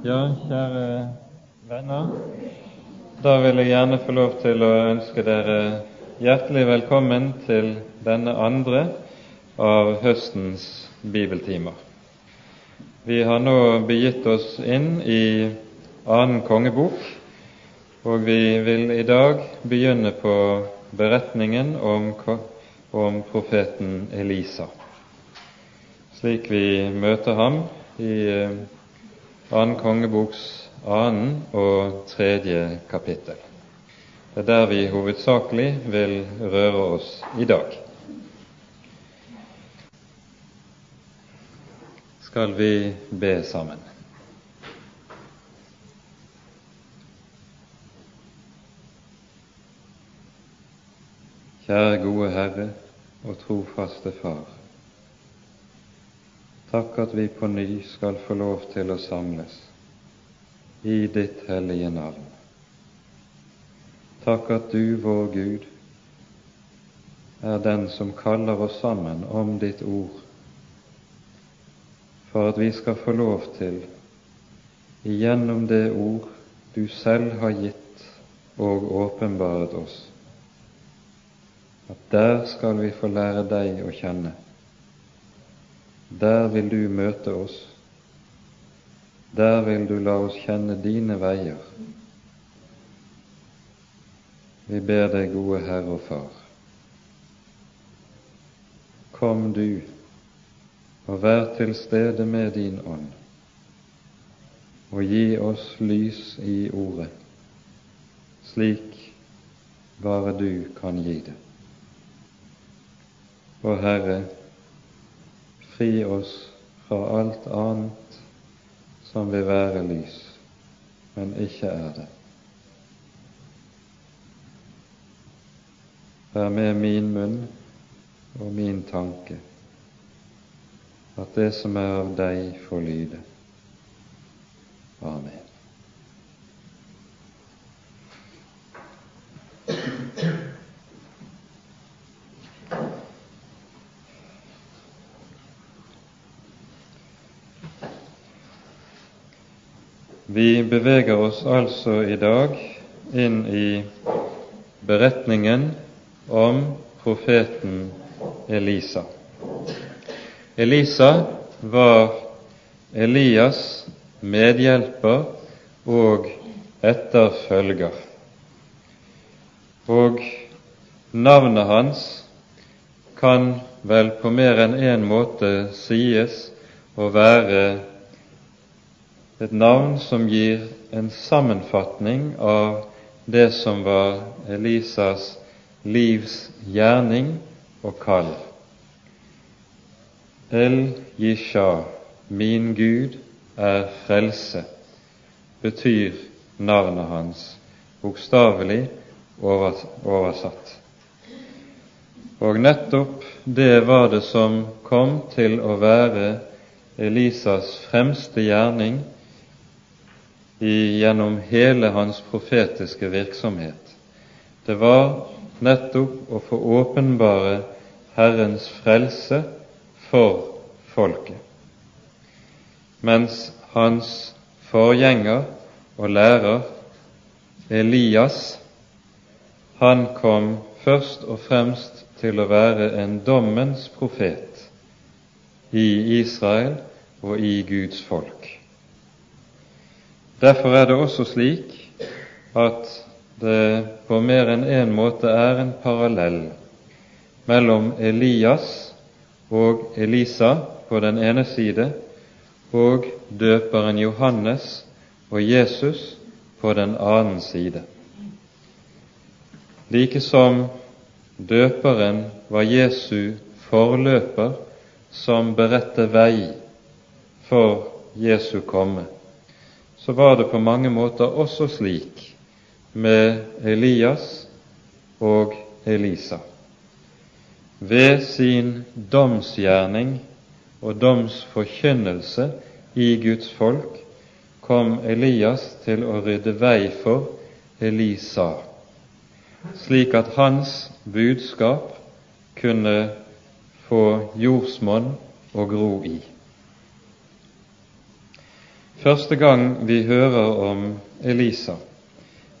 Ja, kjære venner. Da vil jeg gjerne få lov til å ønske dere hjertelig velkommen til denne andre av høstens bibeltimer. Vi har nå begitt oss inn i annen kongebok, og vi vil i dag begynne på beretningen om, om profeten Elisa slik vi møter ham i eh, annen kongeboks annen og tredje kapittel. Det er der vi hovedsakelig vil røre oss i dag. Skal vi be sammen? Kjære gode Herre og trofaste Far. Takk at vi på ny skal få lov til å samles i ditt hellige navn. Takk at du, vår Gud, er den som kaller oss sammen om ditt ord, for at vi skal få lov til, igjennom det ord du selv har gitt og åpenbaret oss, at der skal vi få lære deg å kjenne der vil du møte oss. Der vil du la oss kjenne dine veier. Vi ber deg, gode Herre og Far, kom du og vær til stede med din ånd, og gi oss lys i ordet, slik bare du kan gi det. Og Herre, fri oss fra alt annet som vil være lys, men ikke er det. Vær med min munn og min tanke, at det som er av deg, får lyde. Amen. Vi beveger oss altså i dag inn i beretningen om profeten Elisa. Elisa var Elias medhjelper og etterfølger. Og navnet hans kan vel på mer enn én en måte sies å være et navn som gir en sammenfatning av det som var Elisas livs gjerning og kall. El Yisha, min Gud er frelse, betyr navnet hans, bokstavelig oversatt. Og nettopp det var det som kom til å være Elisas fremste gjerning gjennom hele hans profetiske virksomhet. Det var nettopp å få åpenbare Herrens frelse for folket. Mens hans forgjenger og lærer Elias, han kom først og fremst til å være en dommens profet i Israel og i Guds folk. Derfor er det også slik at det på mer enn én en måte er en parallell mellom Elias og Elisa på den ene side og døperen Johannes og Jesus på den annen side. Like som døperen var Jesu forløper som beretter vei for Jesu komme så var det på mange måter også slik med Elias og Elisa. Ved sin domsgjerning og domsforkynnelse i Guds folk kom Elias til å rydde vei for Elisa, slik at hans budskap kunne få jordsmonn å gro i. Første gang vi hører om Elisa,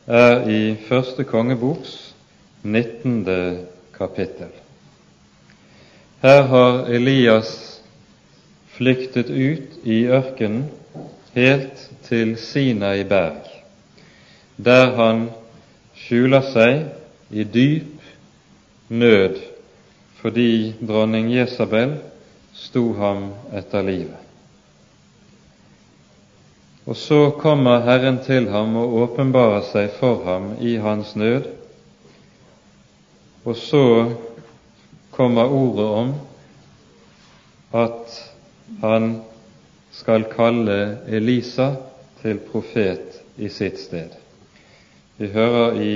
er i første kongeboks 19. kapittel. Her har Elias flyktet ut i ørkenen helt til Sinai berg, der han skjuler seg i dyp nød fordi dronning Jesabel sto ham etter livet. Og så kommer Herren til ham og åpenbarer seg for ham i hans nød, og så kommer ordet om at han skal kalle Elisa til profet i sitt sted. Vi hører i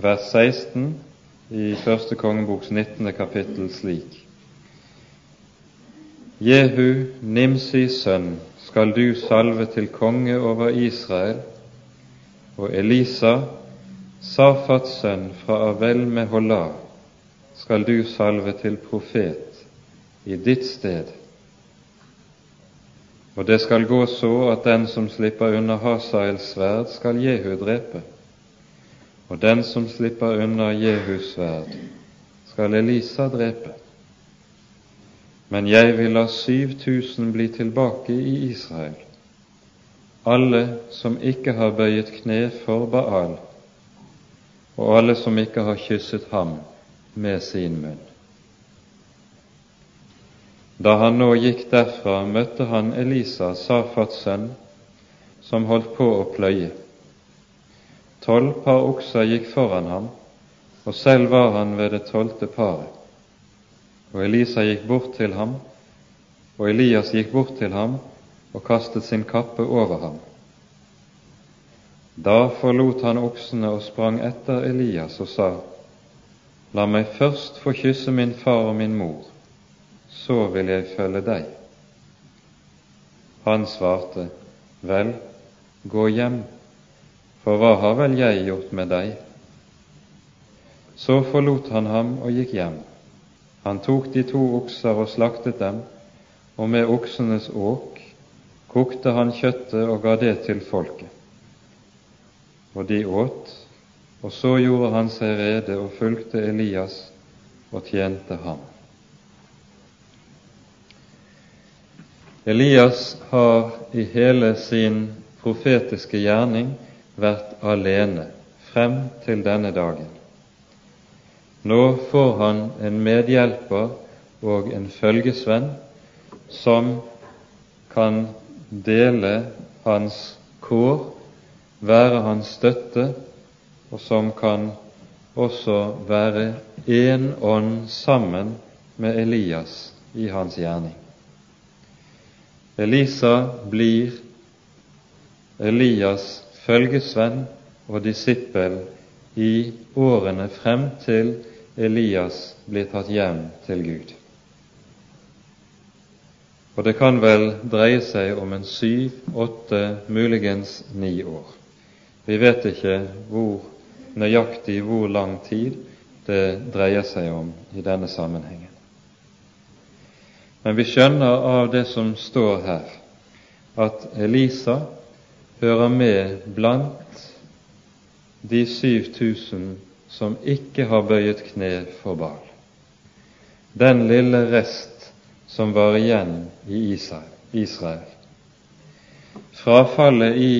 vers 16 i første kongeboks 19. kapittel slik Jehu, Nimsis sønn, skal du salve til konge over Israel, og Elisa, Safats sønn fra Avel Mehola, skal du salve til profet i ditt sted. Og det skal gå så at den som slipper unna Hasaels sverd, skal Jehu drepe og den som slipper unna Jehus sverd, skal Elisa drepe. Men jeg vil la 7000 bli tilbake i Israel, alle som ikke har bøyet kne for Baal, og alle som ikke har kysset ham med sin munn. Da han nå gikk derfra, møtte han Elisa, Safats sønn, som holdt på å pløye. Tolv par okser gikk foran ham, og selv var han ved det tolvte paret. Og Elisa gikk bort til ham, og Elias gikk bort til ham og kastet sin kappe over ham. Da forlot han oksene og sprang etter Elias og sa, La meg først få kysse min far og min mor, så vil jeg følge deg. Han svarte, Vel, gå hjem for hva har vel jeg gjort med deg? Så forlot han ham og gikk hjem. Han tok de to okser og slaktet dem, og med oksenes åk kokte han kjøttet og ga det til folket. Og de åt, og så gjorde han seg rede og fulgte Elias og tjente ham. Elias har i hele sin profetiske gjerning vært alene frem til denne dagen. Nå får han en medhjelper og en følgesvenn som kan dele hans kår, være hans støtte, og som kan også være én ånd sammen med Elias i hans gjerning. Elisa blir Elias følgesvenn og disippel i årene frem til Elias blir tatt hjem til Gud. Og det kan vel dreie seg om en syv, åtte, muligens ni år. Vi vet ikke hvor nøyaktig hvor lang tid det dreier seg om i denne sammenhengen. Men vi skjønner av det som står her, at Elisa hører med blant de 7000 som ikke har bøyet kne for Baal. Den lille rest som var igjen i Israel. Frafallet i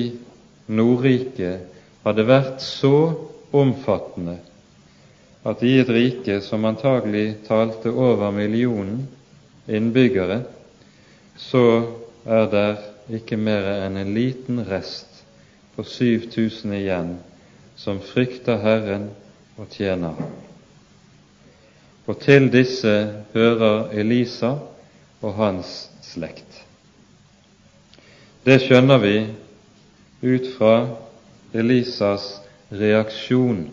Nordriket hadde vært så omfattende at i et rike som antagelig talte over millionen innbyggere, så er der ikke mer enn en liten rest på 7000 igjen som frykter Herren og tjener Og til disse hører Elisa og hans slekt. Det skjønner vi ut fra Elisas reaksjon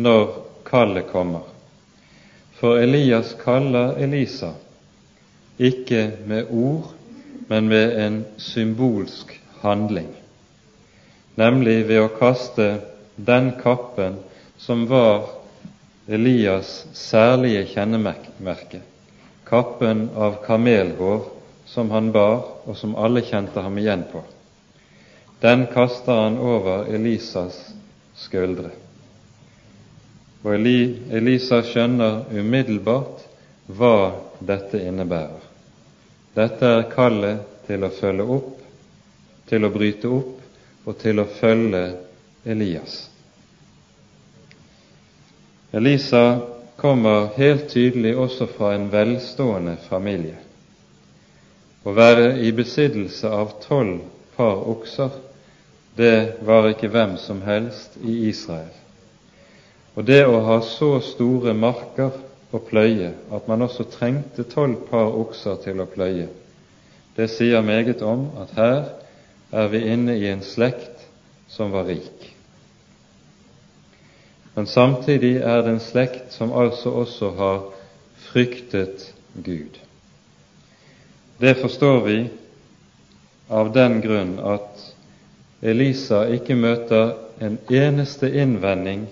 når kallet kommer. For Elias kaller Elisa ikke med ord, men med en symbolsk handling, nemlig ved å kaste den kappen som var Elias' særlige kjennemerke, kappen av kamelhår som han bar, og som alle kjente ham igjen på, den kaster han over Elisas skuldre. Og Elisa skjønner umiddelbart hva dette innebærer. Dette er kallet til å følge opp, til å bryte opp og til å følge Elias. Elisa kommer helt tydelig også fra en velstående familie. Å være i besittelse av tolv par okser, det var ikke hvem som helst i Israel. Og det å ha så store marker å pløye at man også trengte tolv par okser til å pløye, det sier meget om at her er vi inne i en slekt som var rik. Men samtidig er det en slekt som altså også har fryktet Gud. Det forstår vi av den grunn at Elisa ikke møter en eneste innvending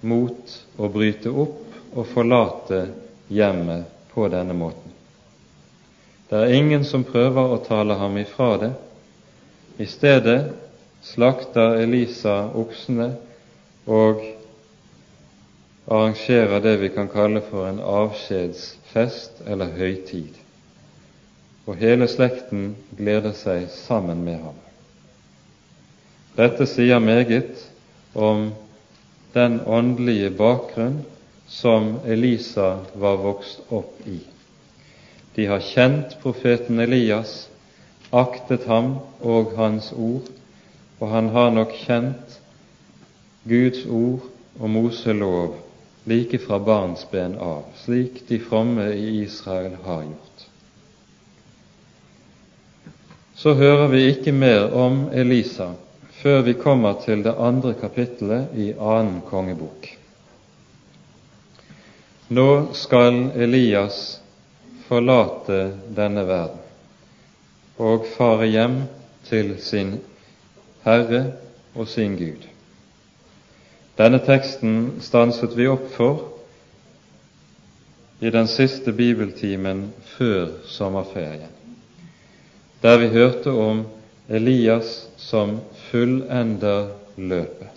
mot å bryte opp og forlate hjemmet på denne måten. Det er ingen som prøver å tale ham ifra det. I stedet slakter Elisa oksene og arrangerer det vi kan kalle for en avskjedsfest eller høytid og hele slekten gleder seg sammen med ham. Dette sier meget om den åndelige bakgrunn som Elisa var vokst opp i. De har kjent profeten Elias, aktet ham og hans ord, og han har nok kjent Guds ord og Moselov like fra barnsben av, slik de fromme i Israel har gjort. så hører vi ikke mer om Elisa før vi kommer til det andre kapittelet i annen kongebok. Nå skal Elias forlate denne verden og fare hjem til sin Herre og sin Gud. Denne teksten stanset vi opp for i den siste bibeltimen før sommerferien der vi hørte om Elias som fullender løpet.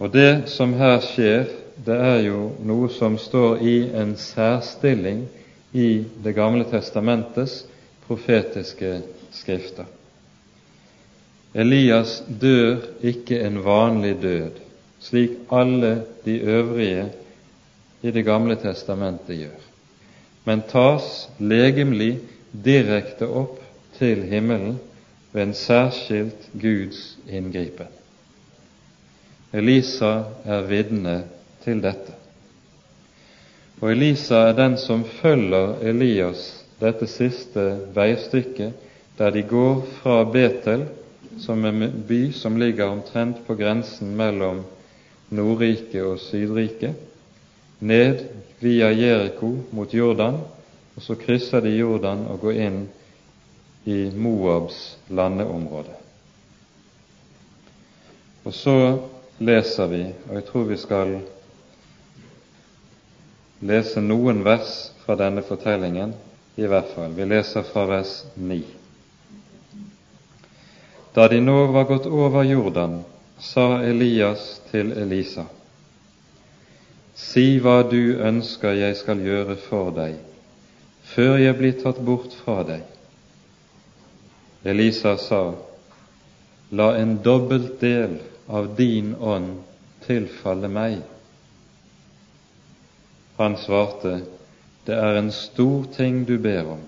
Og det som her skjer, det er jo noe som står i en særstilling i Det gamle testamentets profetiske skrifter. Elias dør ikke en vanlig død, slik alle de øvrige i Det gamle testamentet gjør men tas legemlig direkte opp til himmelen ved en særskilt Guds inngripen. Elisa er vitne til dette. Og Elisa er den som følger Elias dette siste veistykket, der de går fra Betel, som en by som ligger omtrent på grensen mellom Nordriket og Sydriket, ned via Jeriko mot Jordan, og så krysser de Jordan og går inn i Moabs landeområde. Og så leser vi, og jeg tror vi skal lese noen vers fra denne fortellingen, i hvert fall. Vi leser fra vers 9. Da de nå var gått over Jordan, sa Elias til Elisa:" Si hva du ønsker jeg skal gjøre for deg, før jeg blir tatt bort fra deg. Elisa sa, La en dobbelt del av din ånd tilfalle meg. Han svarte, Det er en stor ting du ber om.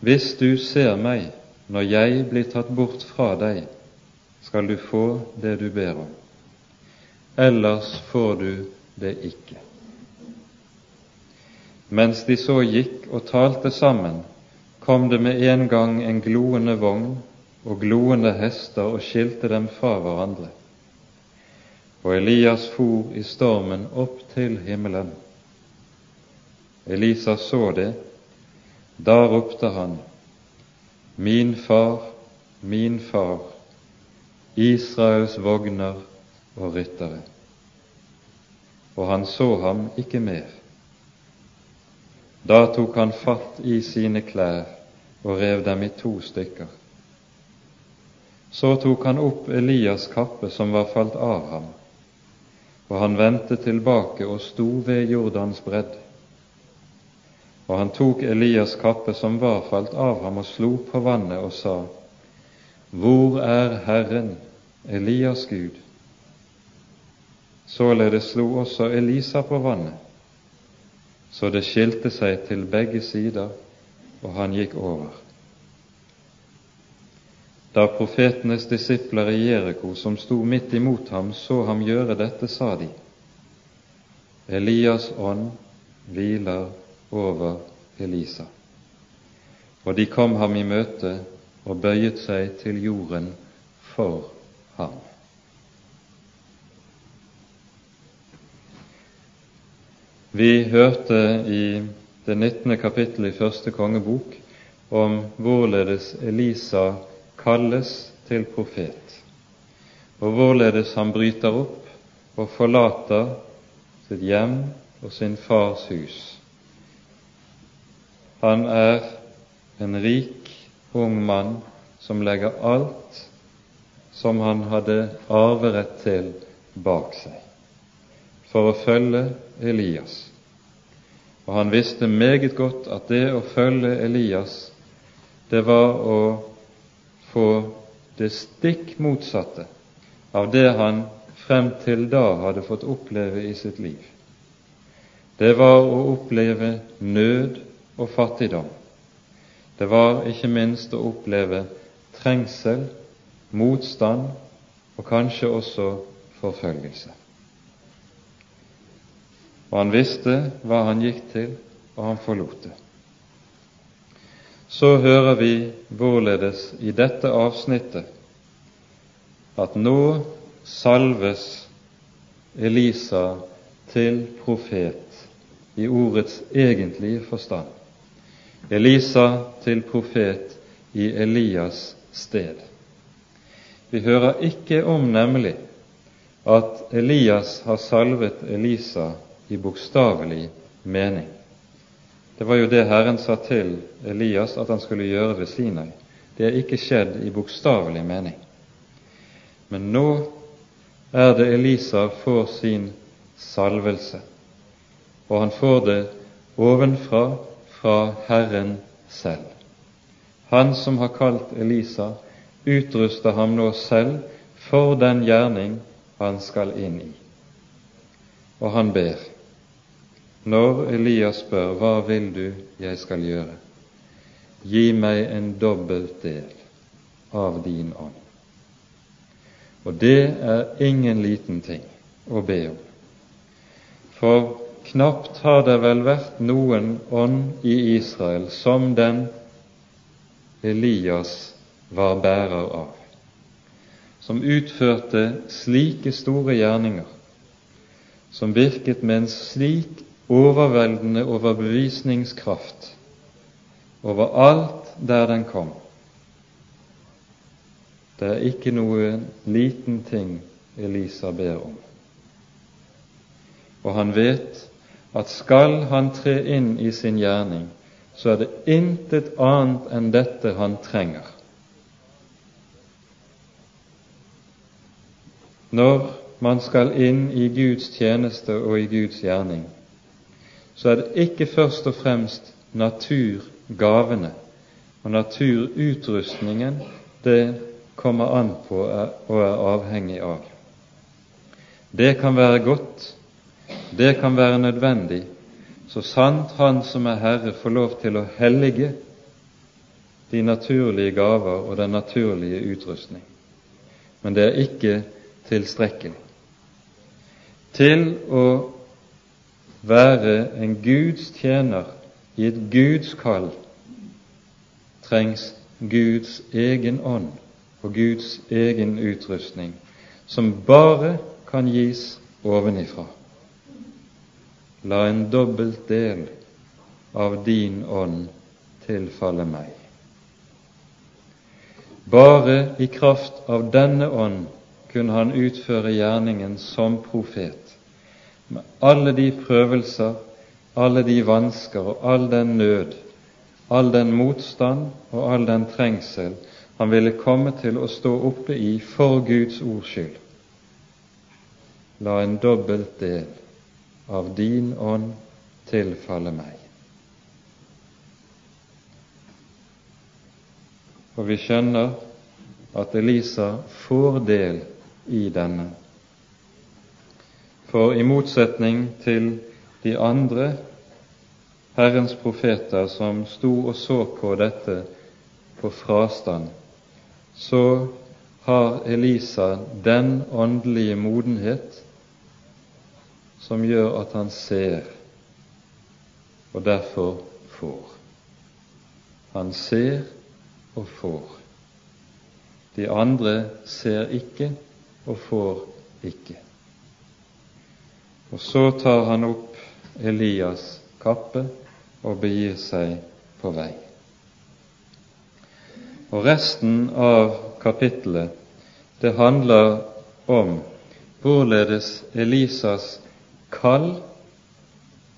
Hvis du ser meg når jeg blir tatt bort fra deg, skal du få det du ber om. Ellers får du det ikke. Mens de så gikk og talte sammen, kom det med en gang en gloende vogn og gloende hester og skilte dem fra hverandre. Og Elias for i stormen opp til himmelen. Elisa så det. Da ropte han, Min far, min far, Israels vogner og ryttere og han så ham ikke mer. Da tok han fatt i sine klær og rev dem i to stykker. Så tok han opp Elias' kappe som var falt av ham, og han vendte tilbake og sto ved Jordans bredd. Og han tok Elias' kappe som var falt av ham, og slo på vannet og sa, Hvor er Herren, Elias Gud? Således slo også Elisa på vannet, så det skilte seg til begge sider, og han gikk over. Da profetenes disipler i Jeriko, som sto midt imot ham, så ham gjøre dette, sa de:" Elias' ånd hviler over Elisa. Og de kom ham i møte og bøyet seg til jorden for ham. Vi hørte i det 19. kapittelet i første kongebok om hvorledes Elisa kalles til profet, og hvorledes han bryter opp og forlater sitt hjem og sin fars hus. Han er en rik, ung mann som legger alt som han hadde arverett til, bak seg, for å følge Elias. Og han visste meget godt at det å følge Elias, det var å få det stikk motsatte av det han frem til da hadde fått oppleve i sitt liv. Det var å oppleve nød og fattigdom. Det var ikke minst å oppleve trengsel, motstand og kanskje også forfølgelse. Og han visste hva han gikk til, og han forlot det så hører vi hvorledes i dette avsnittet at nå salves Elisa til profet i ordets egentlige forstand. Elisa til profet i Elias sted. Vi hører ikke om nemlig at Elias har salvet Elisa i bokstavelig mening. Det var jo det Herren sa til Elias at han skulle gjøre ved Sinai. Det er ikke skjedd i bokstavelig mening. Men nå er det Elisa får sin salvelse, og han får det ovenfra fra Herren selv. Han som har kalt Elisa, utruster ham nå selv for den gjerning han skal inn i. Og han ber. Når Elias spør hva vil du jeg skal gjøre, gi meg en dobbelt del av din ånd. Og det er ingen liten ting å be om. For knapt har det vel vært noen ånd i Israel som den Elias var bærer av, som utførte slike store gjerninger, som virket med en slik overveldende overbevisningskraft overalt der den kom. Det er ikke noe liten ting Elisa ber om. Og han vet at skal han tre inn i sin gjerning, så er det intet annet enn dette han trenger. Når man skal inn i Guds tjeneste og i Guds gjerning, så er det ikke først og fremst naturgavene og naturutrustningen det kommer an på og er avhengig av. Det kan være godt, det kan være nødvendig, så sant Han som er Herre, får lov til å hellige de naturlige gaver og den naturlige utrustning. Men det er ikke tilstrekkelig. Til å være en Guds tjener i et Guds kall, trengs Guds egen ånd og Guds egen utrustning, som bare kan gis ovenifra. La en dobbelt del av din ånd tilfalle meg. Bare i kraft av denne ånd kunne han utføre gjerningen som profet med alle de prøvelser, alle de vansker og all den nød, all den motstand og all den trengsel han ville komme til å stå oppe i for Guds ords skyld. La en dobbelt del av din ånd tilfalle meg. Og vi skjønner at Elisa får del i denne. For i motsetning til de andre Herrens profeter som sto og så på dette på frastand, så har Elisa den åndelige modenhet som gjør at han ser, og derfor får. Han ser og får. De andre ser ikke og får ikke. Og så tar han opp Elias' kappe og begir seg på vei. Og resten av kapittelet, det handler om hvorledes Elisas kall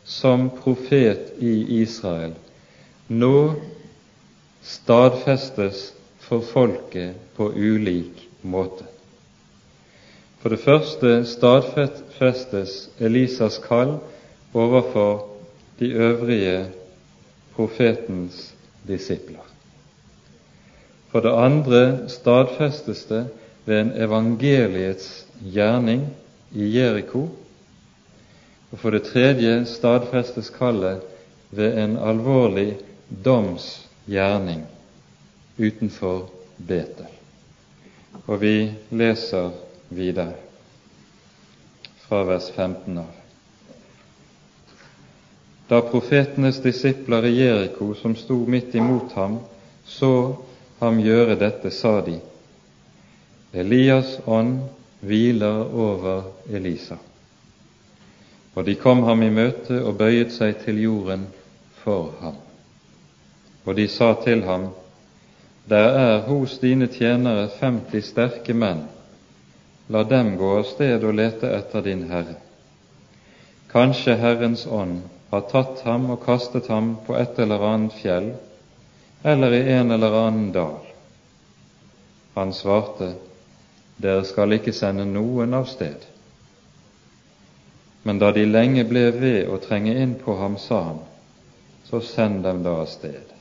som profet i Israel nå stadfestes for folket på ulik måte. For det første stadfestes Elisas kall overfor de øvrige profetens disipler. For det andre stadfestes det ved en evangeliets gjerning i Jeriko. Og for det tredje stadfestes kallet ved en alvorlig domsgjerning utenfor Betel. Og vi leser videre fra vers 15 av. Da profetenes disipler i Jeriko, som sto midt imot ham, så ham gjøre dette, sa de, Elias' ånd hviler over Elisa. Og de kom ham i møte og bøyet seg til jorden for ham. Og de sa til ham, Der er hos dine tjenere femti sterke menn, la dem gå av sted og lete etter din Herre. Kanskje Herrens ånd har tatt ham og kastet ham på et eller annet fjell eller i en eller annen dal. Han svarte, Dere skal ikke sende noen av sted. Men da de lenge ble ved å trenge inn på ham, sa han, så send dem da av sted.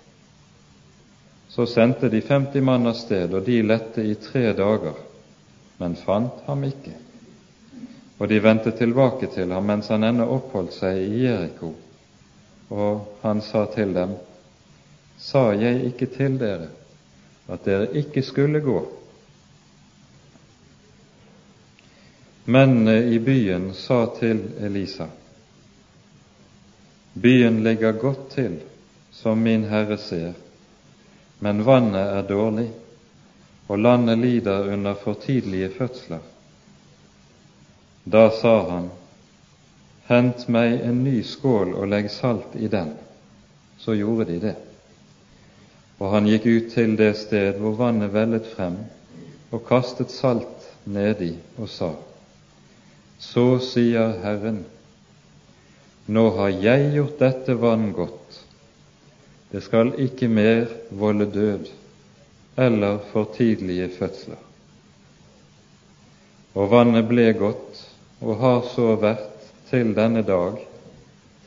Så sendte de femti mann av sted, og de lette i tre dager, men fant ham ikke. Og de vendte tilbake til ham mens han ennå oppholdt seg i Jeriko. Og han sa til dem, Sa jeg ikke til dere at dere ikke skulle gå? Mennene i byen sa til Elisa, Byen ligger godt til, som min Herre ser, men vannet er dårlig, og landet lider under for tidlige fødsler. Da sa han, Hent meg en ny skål og legg salt i den. Så gjorde de det. Og han gikk ut til det sted hvor vannet vellet frem, og kastet salt nedi og sa, Så sier Herren, nå har jeg gjort dette vann godt, det skal ikke mer volde død eller for tidlige fødsler. Og vannet ble godt, og har så vært til denne dag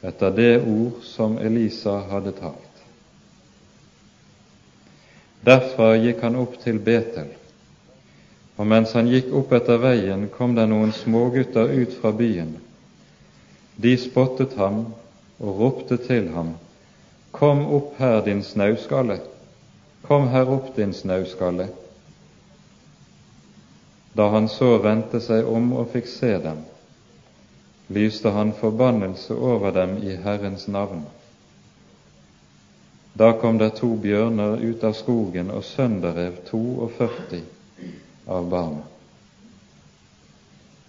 etter det ord som Elisa hadde talt. Derfra gikk han opp til Betel, og mens han gikk opp etter veien, kom det noen smågutter ut fra byen. De spottet ham og ropte til ham, Kom opp her, din snauskalle! Kom her opp, din snauskalle! Da han så vendte seg om og fikk se dem, lyste han forbannelse over dem i Herrens navn. Da kom det to bjørner ut av skogen og sønderrev 42 av barnet.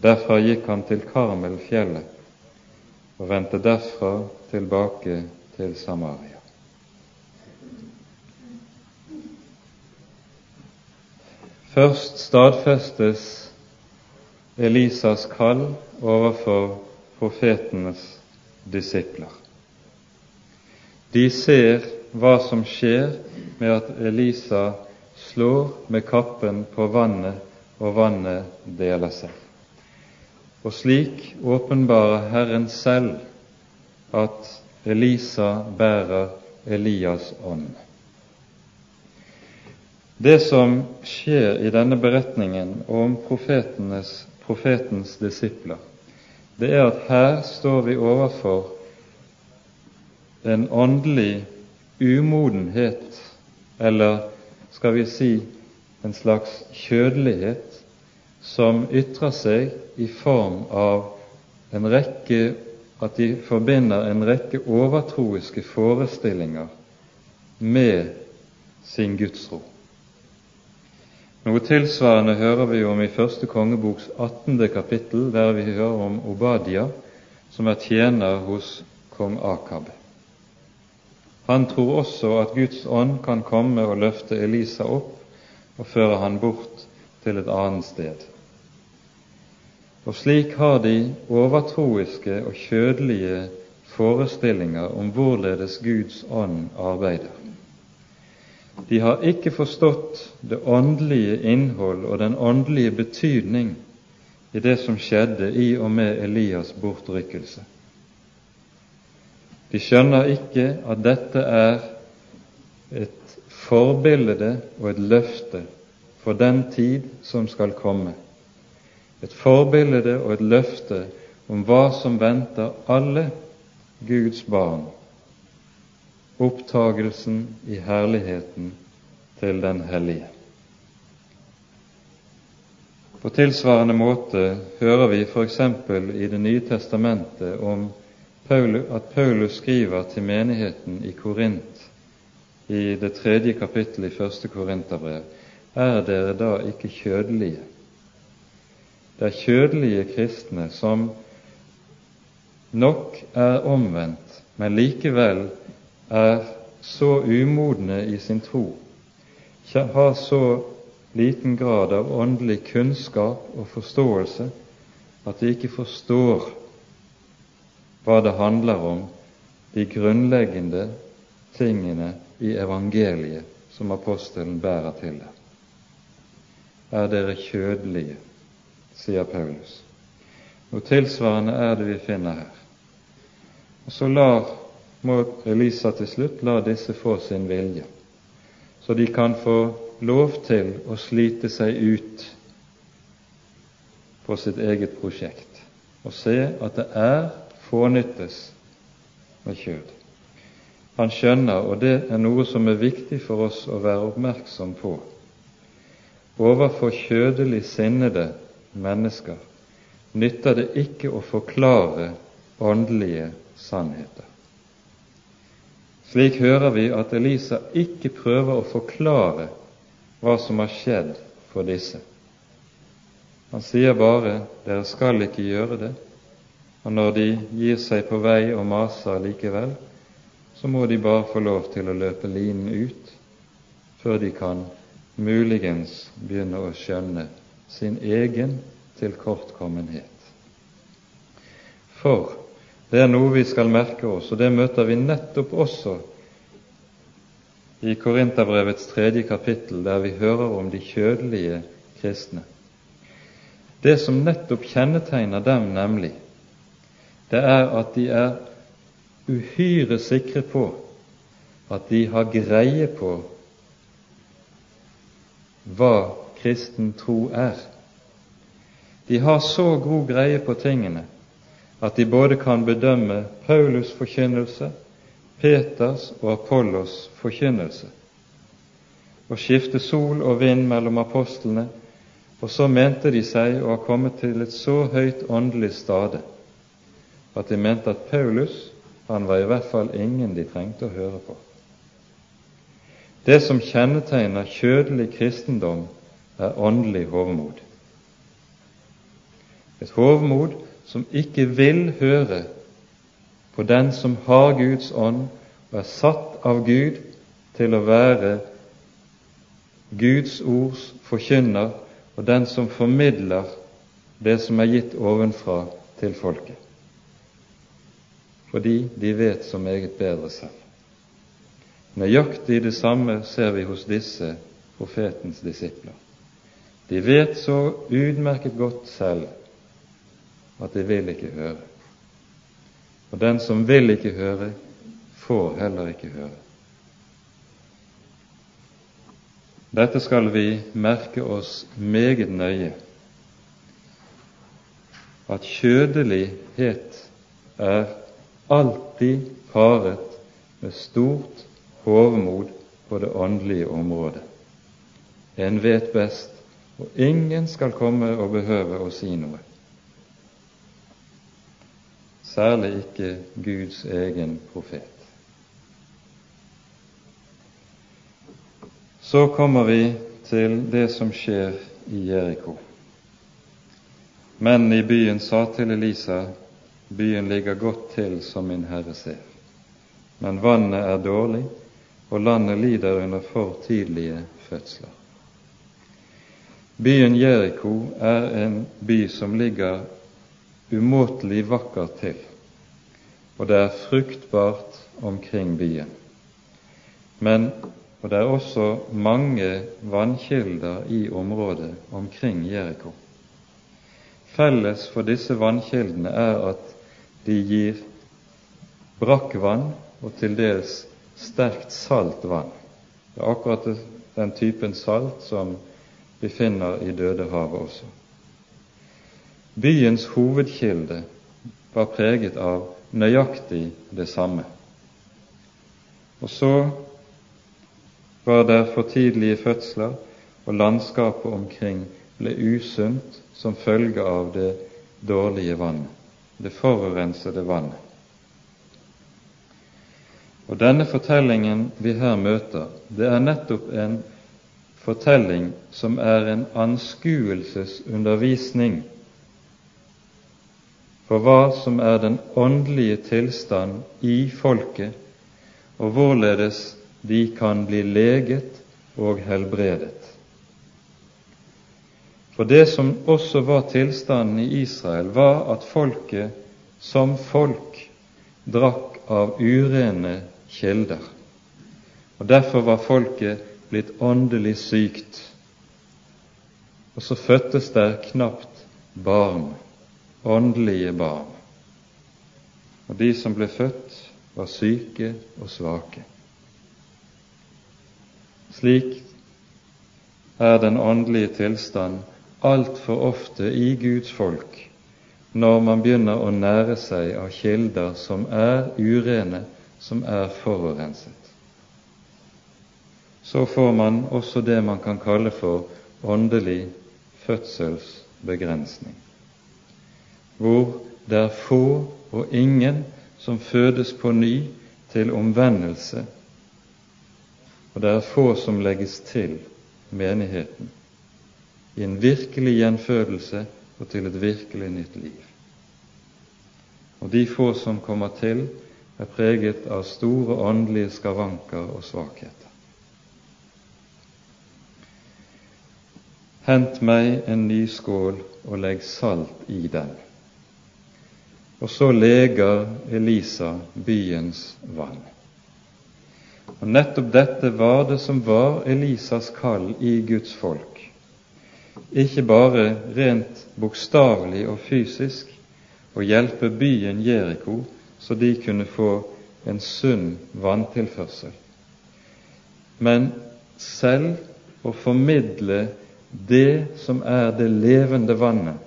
Derfra gikk han til Karmelfjellet og vendte derfra tilbake til Samaria. Først stadfestes Elisas kall overfor profetenes disipler. De ser hva som skjer med at Elisa slår med kappen på vannet, og vannet deler seg. Og slik åpenbarer Herren selv at Elisa bærer Elias ånd. Det som skjer i denne beretningen om profetens disipler, det er at her står vi overfor en åndelig umodenhet, eller skal vi si en slags kjødelighet, som ytrer seg i form av en rekke at de forbinder en rekke overtroiske forestillinger med sin gudsro. Noe tilsvarende hører vi om i første kongeboks 18. kapittel, der vi hører om Obadia, som er tjener hos kong Akab. Han tror også at Guds ånd kan komme og løfte Elisa opp og føre han bort til et annet sted. Og slik har de overtroiske og kjødelige forestillinger om hvorledes Guds ånd arbeider. De har ikke forstått det åndelige innhold og den åndelige betydning i det som skjedde i og med Elias' bortrykkelse. De skjønner ikke at dette er et forbilde og et løfte for den tid som skal komme. Et forbilde og et løfte om hva som venter alle Guds barn opptagelsen i herligheten til den hellige. På tilsvarende måte hører vi f.eks. i Det nye testamentet om at Paulus skriver til menigheten i Korint i det tredje kapittelet i første Korinterbrev er dere da ikke kjødelige? Det er kjødelige kristne som nok er omvendt, men likevel er så umodne i sin tro, har så liten grad av åndelig kunnskap og forståelse at de ikke forstår hva det handler om, de grunnleggende tingene i evangeliet som apostelen bærer til dem. Er dere kjødelige, sier Paulus. Noe tilsvarende er det vi finner her. Og så lar må Elisa til slutt la disse få sin vilje, så de kan få lov til å slite seg ut på sitt eget prosjekt og se at det er fånyttes med kjød. Han skjønner, og det er noe som er viktig for oss å være oppmerksom på, overfor kjødelig sinnede mennesker nytter det ikke å forklare åndelige sannheter. Slik hører vi at Elisa ikke prøver å forklare hva som har skjedd for disse. Han sier bare 'dere skal ikke gjøre det', og når de gir seg på vei og maser likevel, så må de bare få lov til å løpe linen ut før de kan muligens begynne å skjønne sin egen tilkortkommenhet. For det er noe vi skal merke oss, og det møter vi nettopp også i Korinterbrevets tredje kapittel, der vi hører om de kjødelige kristne. Det som nettopp kjennetegner dem, nemlig, det er at de er uhyre sikre på at de har greie på hva kristen tro er. De har så god greie på tingene at de både kan bedømme Paulus' forkynnelse, Peters og Apollos forkynnelse, og skifte sol og vind mellom apostlene, og så mente de seg å ha kommet til et så høyt åndelig stade at de mente at Paulus han var i hvert fall ingen de trengte å høre på. Det som kjennetegner kjødelig kristendom, er åndelig hovmod. Et hovmod som ikke vil høre på den som har Guds ånd og er satt av Gud til å være Guds ords forkynner og den som formidler det som er gitt ovenfra til folket. Fordi de vet så meget bedre selv. Nøyaktig det samme ser vi hos disse profetens disipler. De vet så utmerket godt selv at de vil ikke høre. Og den som vil ikke høre, får heller ikke høre. Dette skal vi merke oss meget nøye, at kjødelighet er alltid paret med stort hovmod på det åndelige området. En vet best, og ingen skal komme og behøve å si noe. Særlig ikke Guds egen profet. Så kommer vi til det som skjer i Jeriko. Mennene i byen sa til Elisa, byen ligger godt til som min herre ser, men vannet er dårlig, og landet lider under for tidlige fødsler. Byen Jeriko er en by som ligger umåtelig vakkert til, og det er fruktbart omkring byen. Men og det er også mange vannkilder i området omkring Jeriko. Felles for disse vannkildene er at de gir brakkvann og til dels sterkt salt vann. Det er akkurat den typen salt som vi finner i Dødehavet også. Byens hovedkilde var preget av nøyaktig det samme. Og så var det for tidlige fødsler, og landskapet omkring ble usunt som følge av det dårlige vannet, det forurensede vannet. Og Denne fortellingen vi her møter, det er nettopp en fortelling som er en anskuelsesundervisning for hva som er den åndelige tilstand i folket, og hvorledes de kan bli leget og helbredet. For det som også var tilstanden i Israel, var at folket som folk drakk av urene kilder. Og Derfor var folket blitt åndelig sykt. Og så fødtes der knapt barn, åndelige barn. Og de som ble født, var syke og svake. Slik er den åndelige tilstand altfor ofte i Guds folk når man begynner å nære seg av kilder som er urene, som er forurenset. Så får man også det man kan kalle for åndelig fødselsbegrensning, hvor det er få og ingen som fødes på ny til omvendelse og det er få som legges til menigheten i en virkelig gjenfødelse og til et virkelig nytt liv. Og de få som kommer til, er preget av store åndelige skavanker og svakheter. Hent meg en ny skål og legg salt i den. Og så leger Elisa byens vann. Og nettopp dette var det som var Elisas kall i Guds folk. Ikke bare rent bokstavelig og fysisk å hjelpe byen Jeriko så de kunne få en sunn vanntilførsel, men selv å formidle det som er det levende vannet,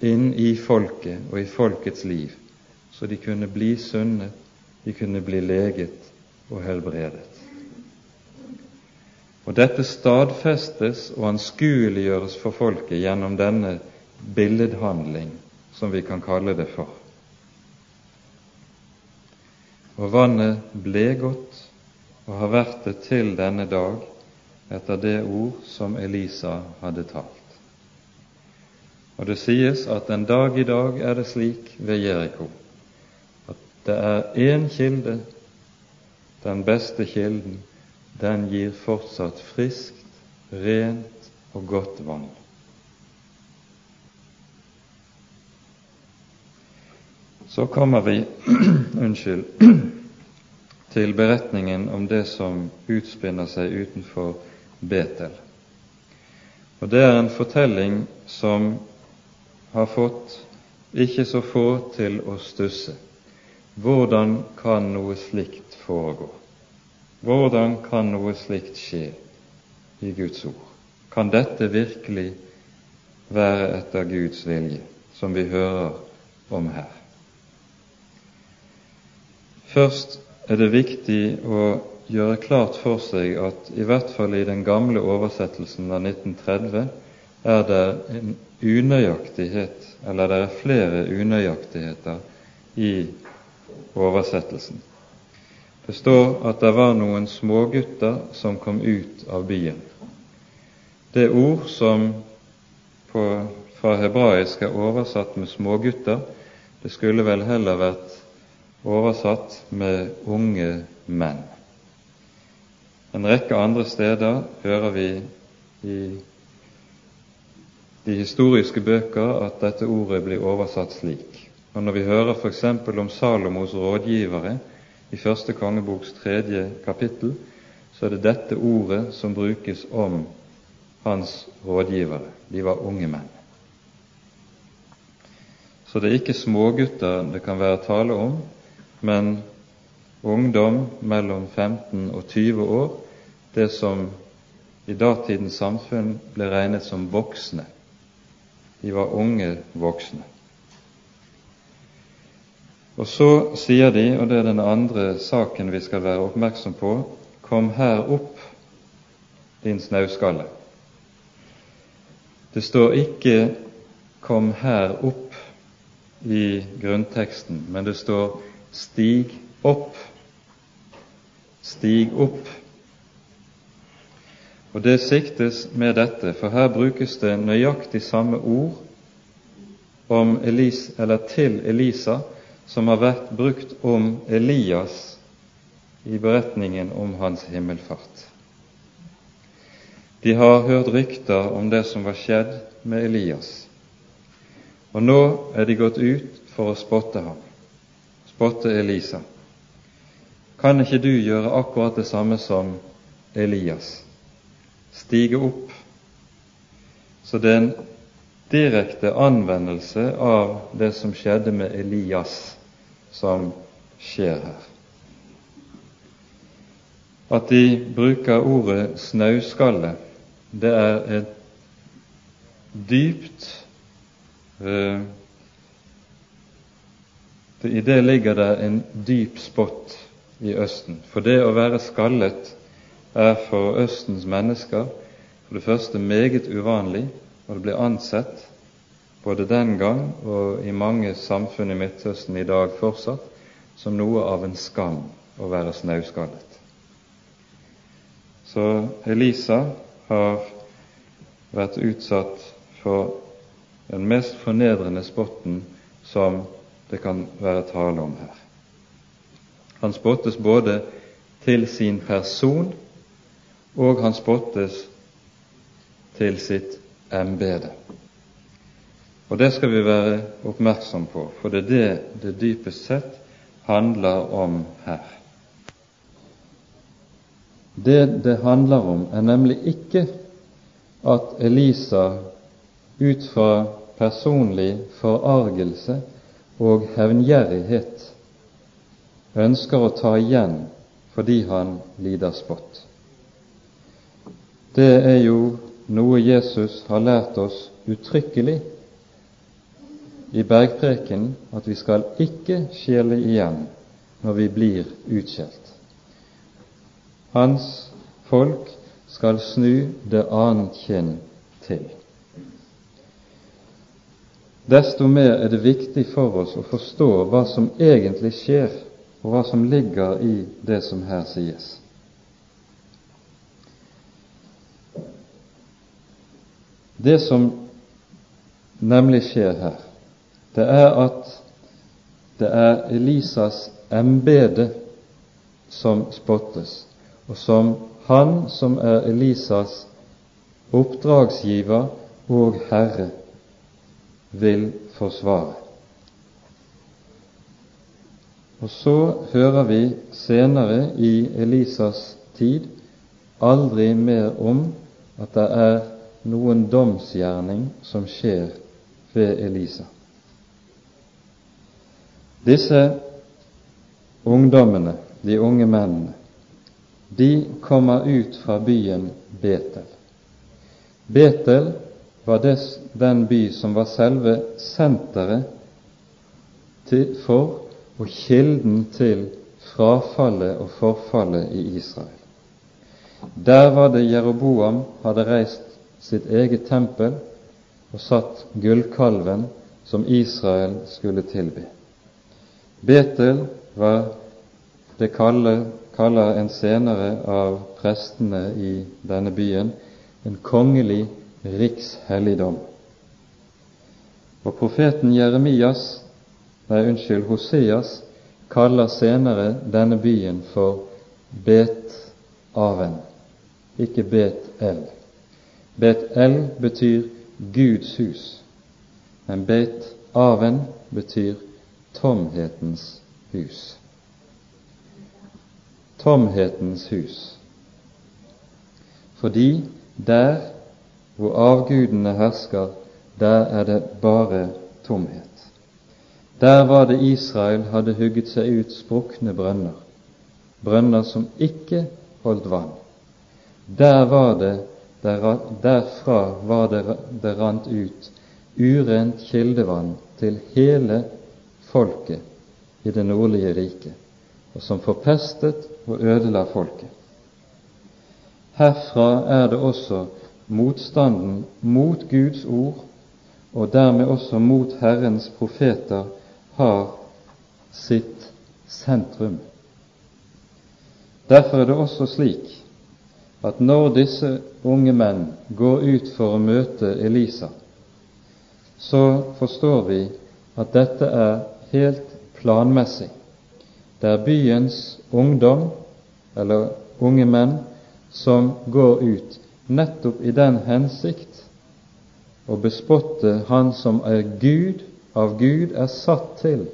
inn i folket og i folkets liv, så de kunne bli sunne, de kunne bli leget og helbredet. Og Dette stadfestes og anskueliggjøres for folket gjennom denne billedhandling, som vi kan kalle det for. Og vannet ble godt og har vært det til denne dag etter det ord som Elisa hadde talt. Og det sies at en dag i dag er det slik ved Jeriko at det er én kilde den beste kilden, den gir fortsatt friskt, rent og godt vann. Så kommer vi unnskyld, til beretningen om det som utspinner seg utenfor Betel. Og Det er en fortelling som har fått ikke så få til å stusse. Hvordan kan noe slikt foregå? Hvordan kan noe slikt skje i Guds ord? Kan dette virkelig være etter Guds vilje, som vi hører om her? Først er det viktig å gjøre klart for seg at i hvert fall i den gamle oversettelsen av 1930 er det en unøyaktighet, eller det er flere unøyaktigheter i oversettelsen. Det står at det var noen smågutter som kom ut av byen. Det ord som på, fra hebraisk er oversatt med smågutter, det skulle vel heller vært oversatt med unge menn. En rekke andre steder hører vi i de historiske bøker at dette ordet blir oversatt slik. Og Når vi hører f.eks. om Salomos rådgivere i første kongeboks tredje kapittel, så er det dette ordet som brukes om hans rådgivere. De var unge menn. Så det er ikke smågutter det kan være tale om, men ungdom mellom 15 og 20 år, det som i datidens samfunn ble regnet som voksne. De var unge voksne. Og så sier de, og det er den andre saken vi skal være oppmerksom på, kom her opp, din snauskalle. Det står ikke 'kom her opp' i grunnteksten, men det står 'stig opp'. Stig opp. Og det siktes med dette, for her brukes det nøyaktig samme ord om Elis, eller til Elisa som har vært brukt om Elias i beretningen om hans himmelfart. De har hørt rykter om det som var skjedd med Elias, og nå er de gått ut for å spotte ham, spotte Elisa. Kan ikke du gjøre akkurat det samme som Elias? Stige opp. Så det er en direkte anvendelse av det som skjedde med Elias som skjer her. At de bruker ordet snauskalle, det er et dypt uh, I det ligger det en dyp spott i Østen. For det å være skallet er for Østens mennesker for det første meget uvanlig, og det blir ansett både den gang og i mange samfunn i Midtøsten i dag fortsatt, som noe av en skam å være snauskallet. Så Elisa har vært utsatt for den mest fornedrende spotten som det kan være tale om her. Han spottes både til sin person, og han spottes til sitt embete. Og det skal vi være oppmerksom på, for det er det det dypest sett handler om her. Det det handler om, er nemlig ikke at Elisa ut fra personlig forargelse og hevngjerrighet ønsker å ta igjen fordi han lider spott. Det er jo noe Jesus har lært oss uttrykkelig i bergpreken at vi skal ikke skjele igjen når vi blir utskjelt. Hans folk skal snu det annet kinn til. Desto mer er det viktig for oss å forstå hva som egentlig skjer, og hva som ligger i det som her sies. Det som nemlig skjer her, det er at det er Elisas embete som spottes, og som han som er Elisas oppdragsgiver og herre, vil forsvare. Og så hører vi senere i Elisas tid aldri mer om at det er noen domsgjerning som skjer ved Elisa. Disse ungdommene, de unge mennene, de kommer ut fra byen Betel. Betel var den by som var selve senteret for og kilden til frafallet og forfallet i Israel. Der var det Jeroboam hadde reist sitt eget tempel og satt gullkalven som Israel skulle tilby. Betel var det kaller, kaller en senere av prestene i denne byen en kongelig rikshelligdom. Og profeten Jeremias, nei, unnskyld, Hoseas kaller senere denne byen for Bet-Aven, ikke Bet-El. Bet-El betyr Guds hus, men Bet-Aven betyr tomhetens hus. Tomhetens hus. Fordi der hvor avgudene hersker, der er det bare tomhet. Der var det Israel hadde hugget seg ut sprukne brønner, brønner som ikke holdt vann. Der var det, derfra var det, det rant ut urent kildevann til hele folket i det nordlige riket, og som forpestet og ødela folket. Herfra er det også motstanden mot Guds ord, og dermed også mot Herrens profeter, har sitt sentrum. Derfor er det også slik at når disse unge menn går ut for å møte Elisa, så forstår vi at dette er helt planmessig. Det er byens ungdom, eller unge menn, som går ut nettopp i den hensikt å bespotte Han som er Gud, av Gud er satt til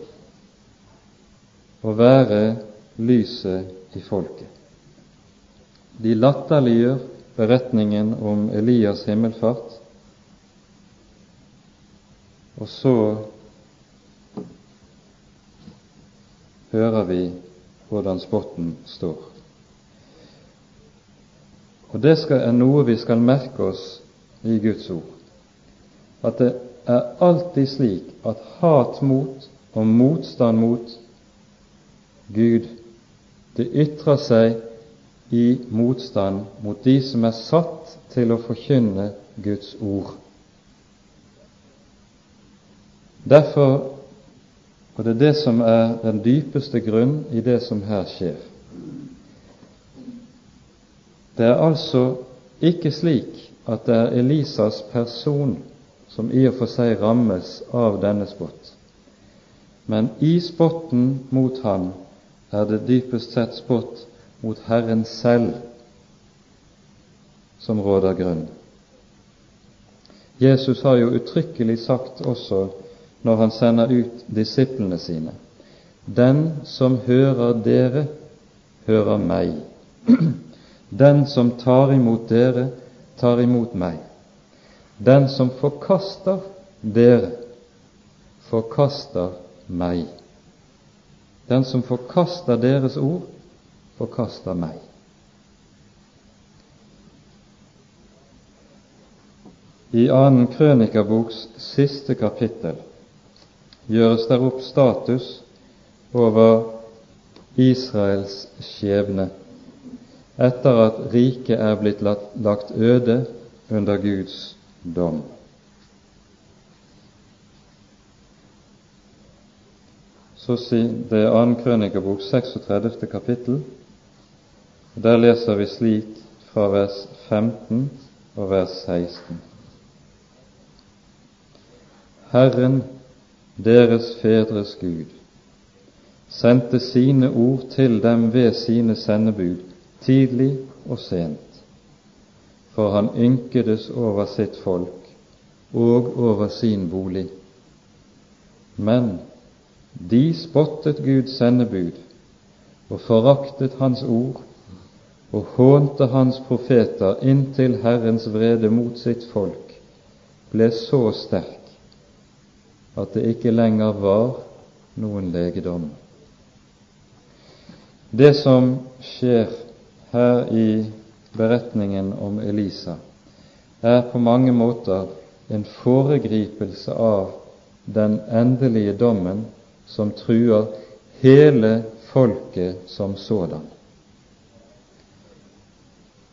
å være lyset i folket. De latterliggjør beretningen om Elias himmelfart, og så hører vi hvordan spotten står. Og Det skal, er noe vi skal merke oss i Guds ord, at det er alltid slik at hat mot og motstand mot Gud, det ytrer seg i motstand mot de som er satt til å forkynne Guds ord. Derfor og det er det som er den dypeste grunn i det som her skjer. Det er altså ikke slik at det er Elisas person som i og for seg rammes av denne spott, men i spotten mot ham er det dypest sett spott mot Herren selv som råder grunn. Jesus har jo uttrykkelig sagt også når han sender ut disiplene sine. Den som hører dere, hører meg. Den som tar imot dere, tar imot meg. Den som forkaster dere, forkaster meg. Den som forkaster deres ord, forkaster meg. I annen krønikerboks siste kapittel gjøres der opp status over Israels skjebne etter at riket er blitt lagt øde under Guds dom. Så sier Det er 2. Krønikerbok 36. kapittel. Der leser vi slik fra vers 15 og vers 16. Herren deres fedres Gud, sendte sine ord til dem ved sine sendebud, tidlig og sent, for han ynkedes over sitt folk og over sin bolig. Men De spottet Guds sendebud og foraktet Hans ord og hånte Hans profeter inntil Herrens vrede mot sitt folk ble så sterk at det ikke lenger var noen legedom. Det som skjer her i beretningen om Elisa, er på mange måter en foregripelse av den endelige dommen som truer hele folket som sådan.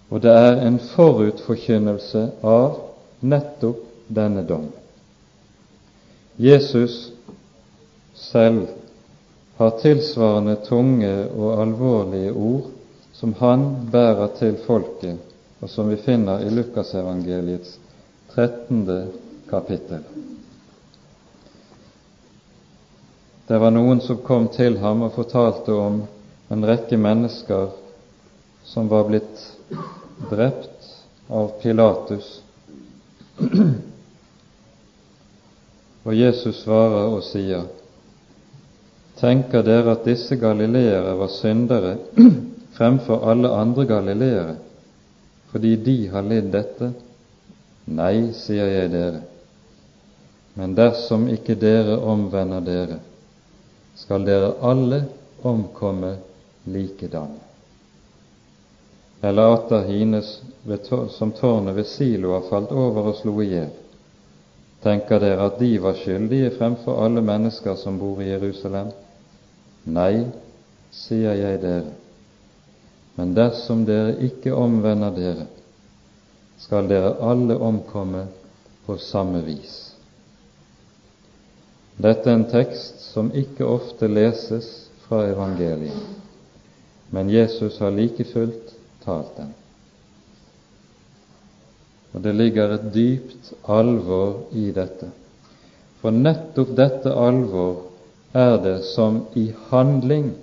Og det er en forutforkynnelse av nettopp denne dom. Jesus selv har tilsvarende tunge og alvorlige ord som han bærer til folket, og som vi finner i Lukasevangeliets 13. kapittel. Det var noen som kom til ham og fortalte om en rekke mennesker som var blitt drept av Pilatus. Og Jesus svarer og sier, Tenker dere at disse galileere var syndere fremfor alle andre galileere fordi de har lidd dette? Nei, sier jeg dere, men dersom ikke dere omvender dere, skal dere alle omkomme likedan. Eller atter hines som tårnet ved Silo har falt over og slo i hjel. Tenker dere at de var skyldige fremfor alle mennesker som bor i Jerusalem? Nei, sier jeg dere, men dersom dere ikke omvender dere, skal dere alle omkomme på samme vis. Dette er en tekst som ikke ofte leses fra evangeliet, men Jesus har like fullt talt den. Og det ligger et dypt alvor i dette. For nettopp dette alvor er det som i handling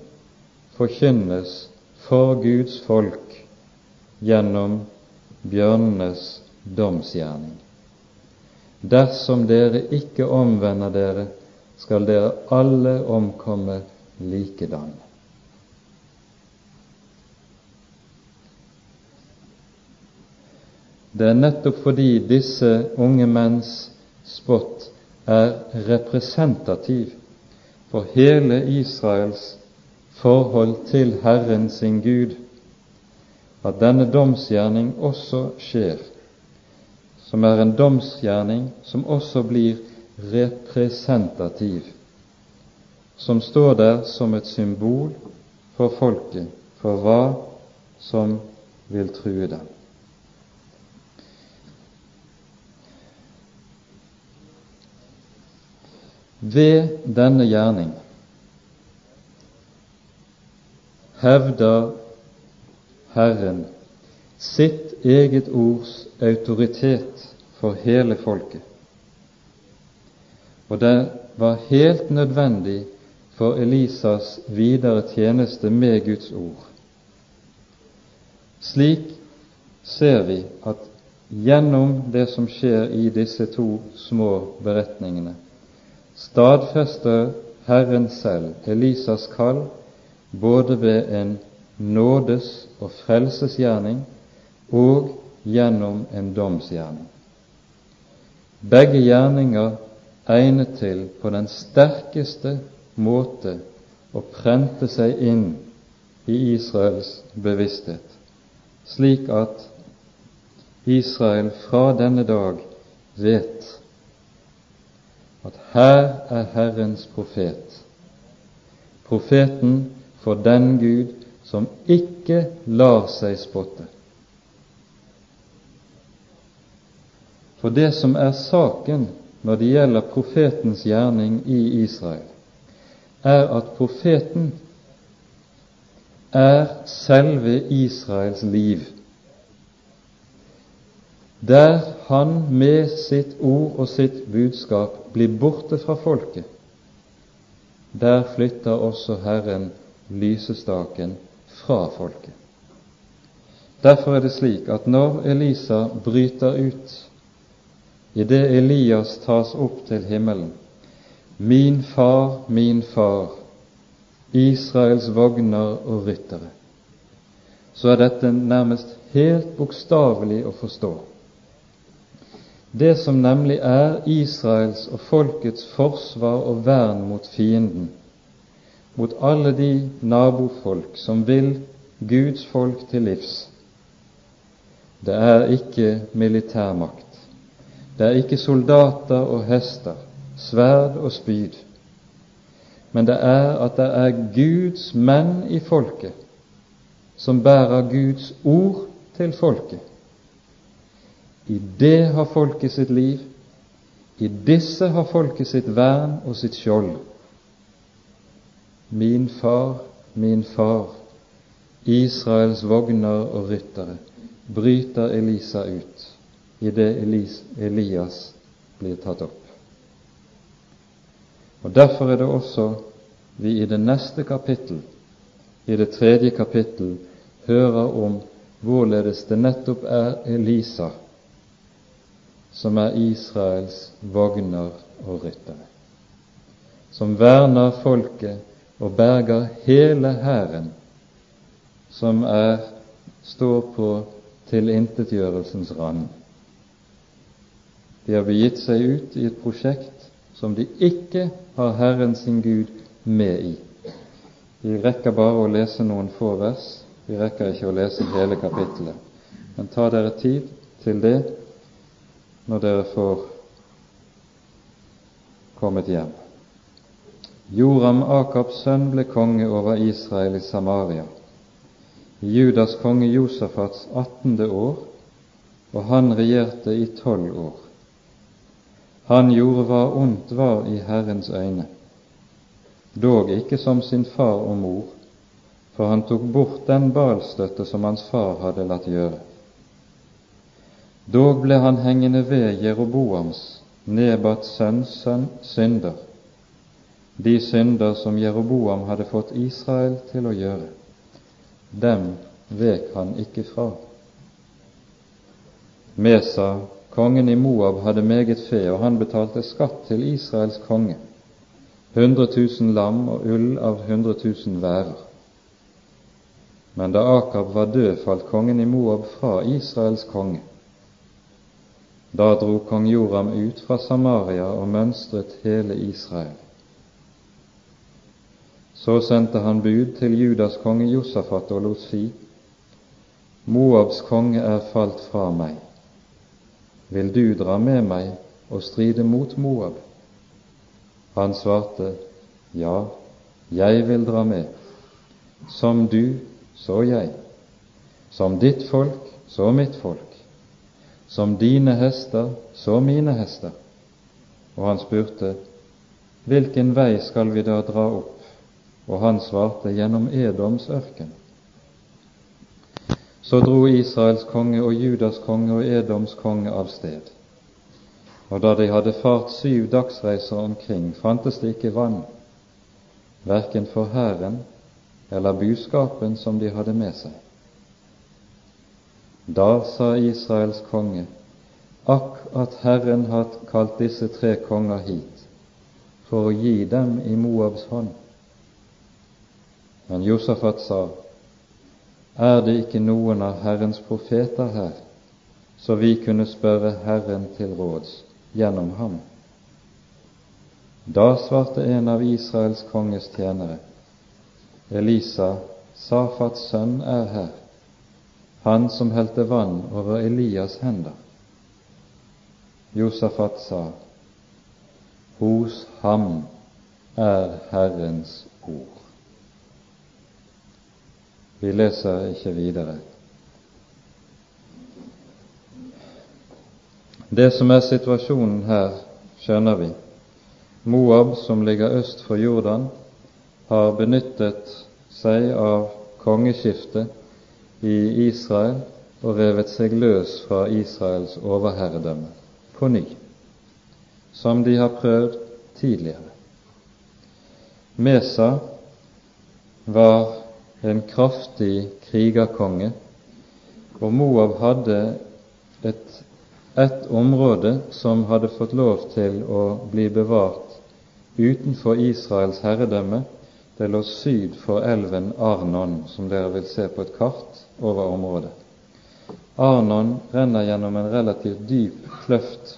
forkynnes for Guds folk gjennom bjørnenes domsgjerning. Dersom dere ikke omvender dere, skal dere alle omkomme likedan. Det er nettopp fordi disse unge menns spott er representativ for hele Israels forhold til Herren sin Gud, at denne domsgjerning også skjer, som er en domsgjerning som også blir representativ, som står der som et symbol for folket, for hva som vil true dem. Ved denne gjerning hevder Herren sitt eget ords autoritet for hele folket. Og det var helt nødvendig for Elisas videre tjeneste med Guds ord. Slik ser vi at gjennom det som skjer i disse to små beretningene, stadfester Herren selv Elisas kall både ved en nådes- og frelsesgjerning og gjennom en domsgjerning. Begge gjerninger egnet til på den sterkeste måte å prente seg inn i Israels bevissthet, slik at Israel fra denne dag vet at her er Herrens profet, profeten for den Gud som ikke lar seg spotte. For det som er saken når det gjelder profetens gjerning i Israel, er at profeten er selve Israels liv der han med sitt ord og sitt budskap blir borte fra folket, der flytter også Herren lysestaken fra folket. Derfor er det slik at når Elisa bryter ut idet Elias tas opp til himmelen, Min far, min far, Israels vogner og ryttere, så er dette nærmest helt bokstavelig å forstå. Det som nemlig er Israels og folkets forsvar og vern mot fienden, mot alle de nabofolk som vil Guds folk til livs, det er ikke militærmakt. Det er ikke soldater og hester, sverd og spyd. Men det er at det er Guds menn i folket som bærer Guds ord til folket. I det har folket sitt liv, i disse har folket sitt vern og sitt skjold. Min far, min far, Israels vogner og ryttere, bryter Elisa ut idet Elias blir tatt opp. Og Derfor er det også vi i det neste kapittel, i det tredje kapittel, hører om hvorledes det nettopp er Elisa som er Israels vogner og ryttere, som verner folket og berger hele hæren som er, står på tilintetgjørelsens rand. De har begitt seg ut i et prosjekt som de ikke har Herren sin Gud med i. Vi rekker bare å lese noen få vers, vi rekker ikke å lese hele kapittelet. Men ta dere tid til det når dere får kommet hjem. Joram Akabs sønn ble konge over Israel i Samaria i Judas konge Josafats attende år, og han regjerte i tolv år. Han gjorde hva ondt var i Herrens øyne, dog ikke som sin far og mor, for han tok bort den balstøtte som hans far hadde latt gjøre. Dog ble han hengende ved Jeroboams, Nebats sønns sønn, synder, de synder som Jeroboam hadde fått Israel til å gjøre dem vek han ikke fra. Mesa, kongen i Moab, hadde meget fe, og han betalte skatt til Israels konge, 100 000 lam og ull av 100 000 værer. Men da Akab var død, falt kongen i Moab fra Israels konge. Da dro kong Joram ut fra Samaria og mønstret hele Israel. Så sendte han bud til Judas konge Josafat og lot si:" Moabs konge er falt fra meg. Vil du dra med meg og stride mot Moab? Han svarte, Ja, jeg vil dra med. Som du, så jeg. Som ditt folk, så mitt folk. Som dine hester, så mine hester. Og han spurte, Hvilken vei skal vi da dra opp? Og han svarte gjennom Edoms ørken. Så dro Israels konge og Judas konge og Edoms konge av sted. Og da de hadde fart syv dagsreiser omkring, fantes det ikke vann, verken for hæren eller buskapen som de hadde med seg. Da sa Israels konge, akk at Herren har kalt disse tre konger hit for å gi dem i Moabs hånd. Men Josafat sa, Er det ikke noen av Herrens profeter her, så vi kunne spørre Herren til råds gjennom ham? Da svarte en av Israels konges tjenere, Elisa, Safats sønn, er her, han som helte vann over Elias' hender. Josafat sa, Hos ham er Herrens ord. Vi leser ikke videre. Det som er situasjonen her, skjønner vi. Moab, som ligger øst for Jordan, har benyttet seg av kongeskiftet i Israel og revet seg løs fra Israels overherredømme på ny, som de har prøvd tidligere. Mesa var en kraftig krigerkonge, og Moab hadde et, et område som hadde fått lov til å bli bevart utenfor Israels herredømme, det lå syd for elven Arnon, som dere vil se på et kart over området. Arnon renner gjennom en relativt dyp kløft,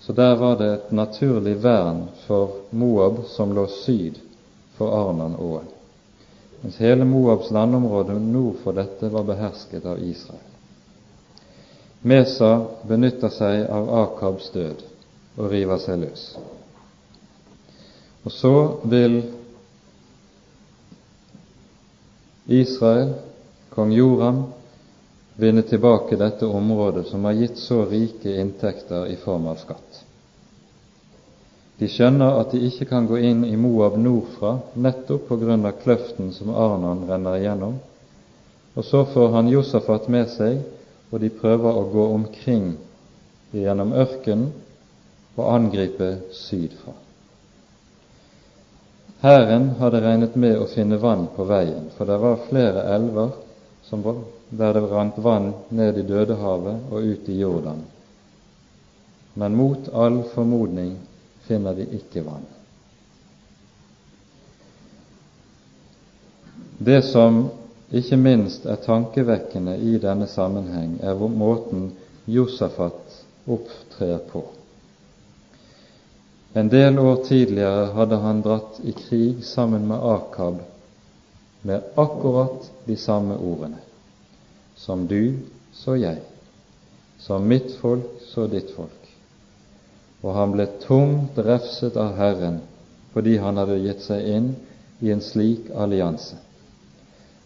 så der var det et naturlig vern for Moab som lå syd for Arnon-åen, mens hele Moabs landområde nord for dette var behersket av Israel. Mesa benytter seg av Akabs død og river seg løs. Og så vil Israel, kong Joram, vinne tilbake dette området som har gitt så rike inntekter i form av skatt. De skjønner at de ikke kan gå inn i Moab nordfra, nettopp på grunn av kløften som Arnon renner igjennom. Og så får han Josafat med seg, og de prøver å gå omkring gjennom ørkenen og angripe sydfra. Hæren hadde regnet med å finne vann på veien, for det var flere elver var, der det rant vann ned i Dødehavet og ut i Jordan. Men mot all formodning finner de ikke vann. Det som ikke minst er tankevekkende i denne sammenheng, er måten Josafat opptrer på. En del år tidligere hadde han dratt i krig sammen med Akab med akkurat de samme ordene. Som du, så jeg. Som mitt folk, så ditt folk. Og han ble tungt refset av Herren fordi han hadde gitt seg inn i en slik allianse.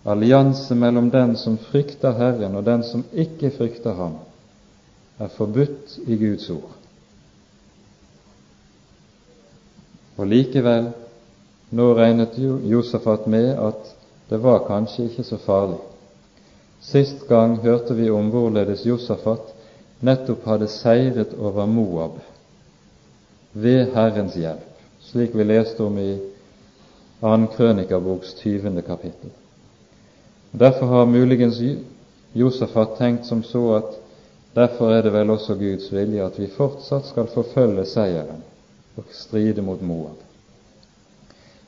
Allianse mellom den som frykter Herren, og den som ikke frykter ham, er forbudt i Guds ord. Og likevel, nå regnet Josefat med at det var kanskje ikke så farlig. Sist gang hørte vi om hvorledes Josefat nettopp hadde seiret over Moab ved Herrens hjelp, slik vi leste om i 2. Krønikaboks 20. kapittel. Derfor har muligens Josefat tenkt som så at derfor er det vel også Guds vilje at vi fortsatt skal forfølge seieren og stride mot Moab.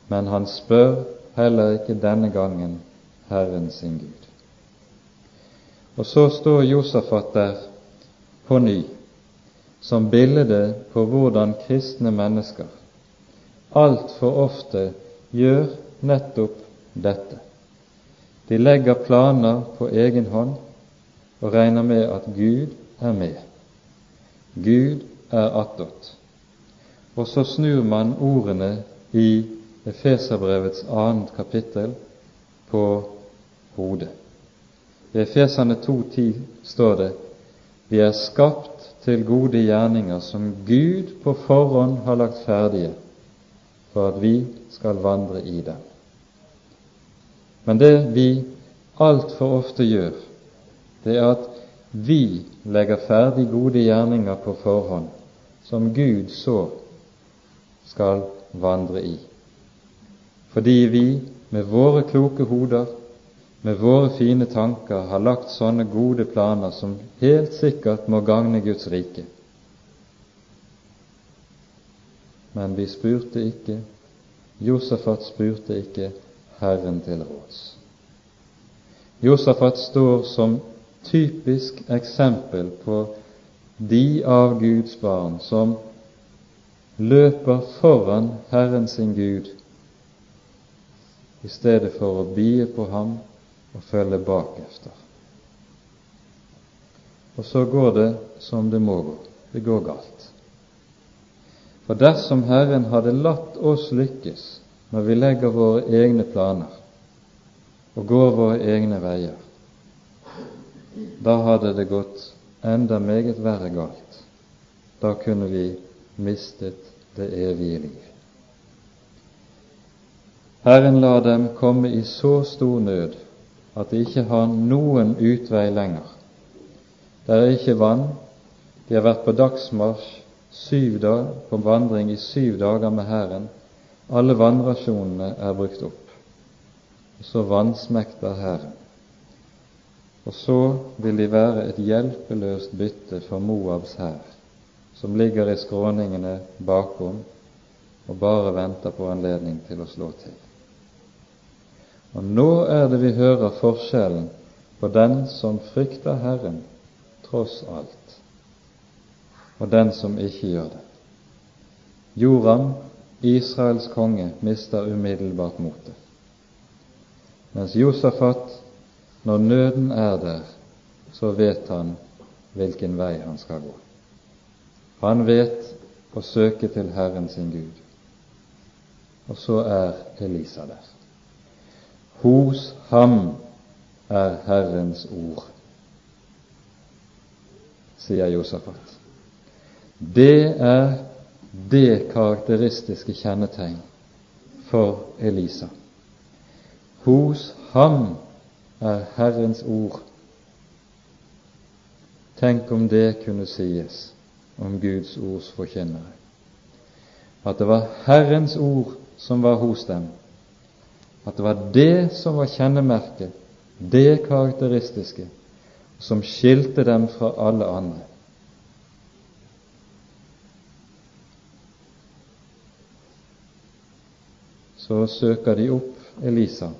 Men han spør heller ikke denne gangen Herren sin Gud. Og så står Josafat der på ny som bilde på hvordan kristne mennesker altfor ofte gjør nettopp dette. De legger planer på egen hånd og regner med at Gud er med. Gud er attåt. Og så snur man ordene i Efeserbrevets annet kapittel på hodet. I Efeserne 2,10 står det vi er skapt til gode gjerninger som Gud på forhånd har lagt ferdige for at vi skal vandre i dem. Men det vi altfor ofte gjør, det er at vi legger ferdig gode gjerninger på forhånd, som Gud så skal vandre i. Fordi vi med våre kloke hoder, med våre fine tanker, har lagt sånne gode planer som helt sikkert må gagne Guds rike. Men vi spurte ikke, Josefat spurte ikke Herren til råds. Josefat står som typisk eksempel på de av Guds barn som løper foran Herren sin Gud i stedet for å bie på ham og følge bakefter. Og så går det som det må gå. Det går galt. For dersom Herren hadde latt oss lykkes når vi legger våre egne planer og går våre egne veier, da hadde det gått enda meget verre galt. Da kunne vi mistet det evige liv. Herren lar dem komme i så stor nød at de ikke har noen utvei lenger. Det er ikke vann, de har vært på dagsmarsj syv dag, på vandring i syv dager med Herren. Alle vannrasjonene er brukt opp. Og så vansmekter Herren. Og så vil de være et hjelpeløst bytte for Moabs hær som ligger i skråningene bakom og bare venter på anledning til å slå til. Og nå er det vi hører forskjellen på den som frykter Herren tross alt, og den som ikke gjør det. Joram, Israels konge, mister umiddelbart motet. Mens Josafat, når nøden er der, så vet han hvilken vei han skal gå. Han vet å søke til Herren sin Gud. Og så er Elisa der. Hos ham er Herrens ord, sier Josafat. Det er det karakteristiske kjennetegn for Elisa. Hos ham er Herrens ord. Tenk om det kunne sies om Guds ords forkynnere. At det var Herrens ord som var hos dem. At det var det som var kjennemerket, det karakteristiske, som skilte dem fra alle andre. Så søker de opp Elisa,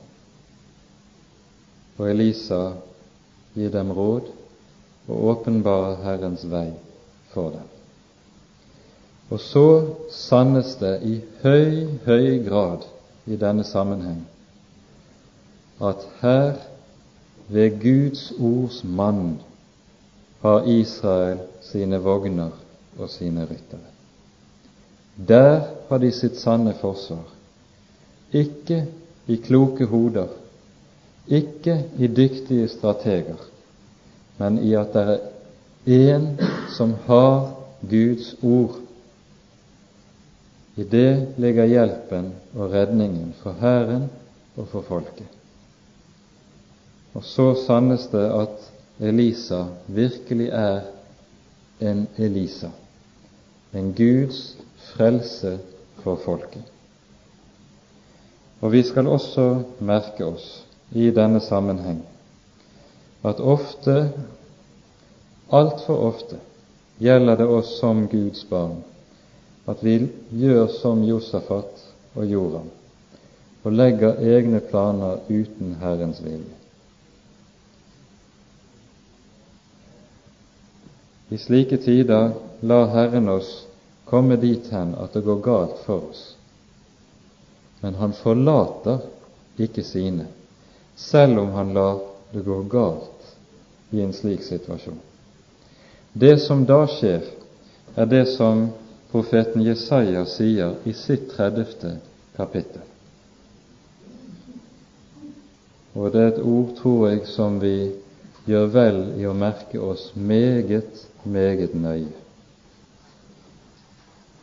og Elisa gir dem råd og åpenbarer Herrens vei for dem. Og så sannes det i høy, høy grad i denne sammenheng at her, ved Guds ords mann, har Israel sine vogner og sine ryttere. Der har de sitt sanne forsvar. Ikke i kloke hoder, ikke i dyktige strateger, men i at det er én som har Guds ord. I det ligger hjelpen og redningen for hæren og for folket. Og så sannes det at Elisa virkelig er en Elisa, en Guds frelse for folket. Og vi skal også merke oss i denne sammenheng at ofte, altfor ofte, gjelder det oss som Guds barn at vi gjør som Josafat og Joram og legger egne planer uten Herrens vilje. I slike tider lar Herren oss komme dit hen at det går galt for oss. Men han forlater ikke sine, selv om han lar det gå galt i en slik situasjon. Det som da skjer, er det som profeten Jesaja sier i sitt 30. kapittel. Og det er et ord, tror jeg, som vi gjør vel i å merke oss meget, meget nøye.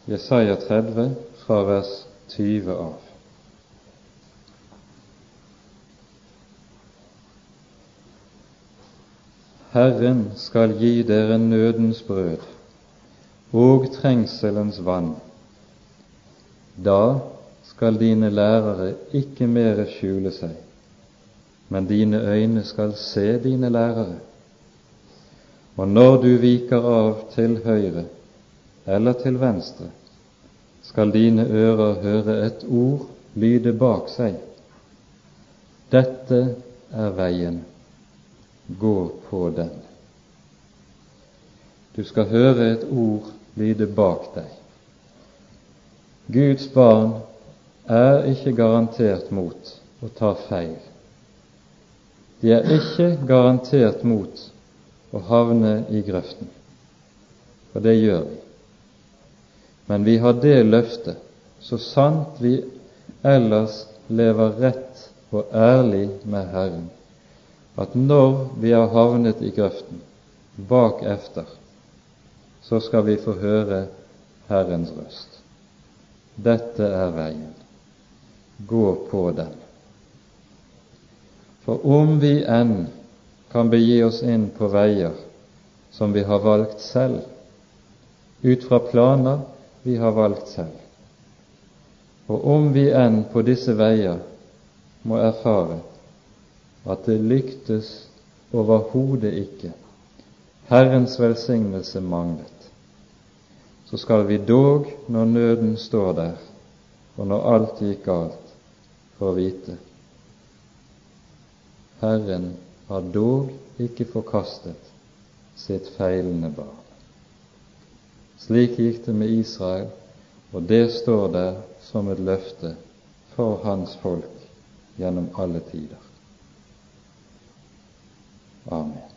Jesaja 30 fra vers 20 av. Herren skal gi dere nødens brød og trengselens vann. Da skal dine lærere ikke mere skjule seg, men dine øyne skal se dine lærere. Og når du viker av til høyre eller til venstre, skal dine ører høre et ord lyde bak seg. Dette er veien gå på den. Du skal høre et ord lyde bak deg. Guds barn er ikke garantert mot å ta feil. De er ikke garantert mot å havne i grøften, og det gjør vi. Men vi har det løftet, så sant vi ellers lever rett og ærlig med Herren, at når vi har havnet i grøften, bak efter, så skal vi få høre Herrens røst. Dette er veien. Gå på den. For om vi enn kan begi oss inn på veier som vi har valgt selv, ut fra planer vi har valgt selv, og om vi enn på disse veier må erfare at det lyktes overhodet ikke. Herrens velsignelse manglet. Så skal vi dog, når nøden står der, og når alt gikk galt, for å vite Herren har dog ikke forkastet sitt feilende barn. Slik gikk det med Israel, og det står der som et løfte for hans folk gjennom alle tider. Amen.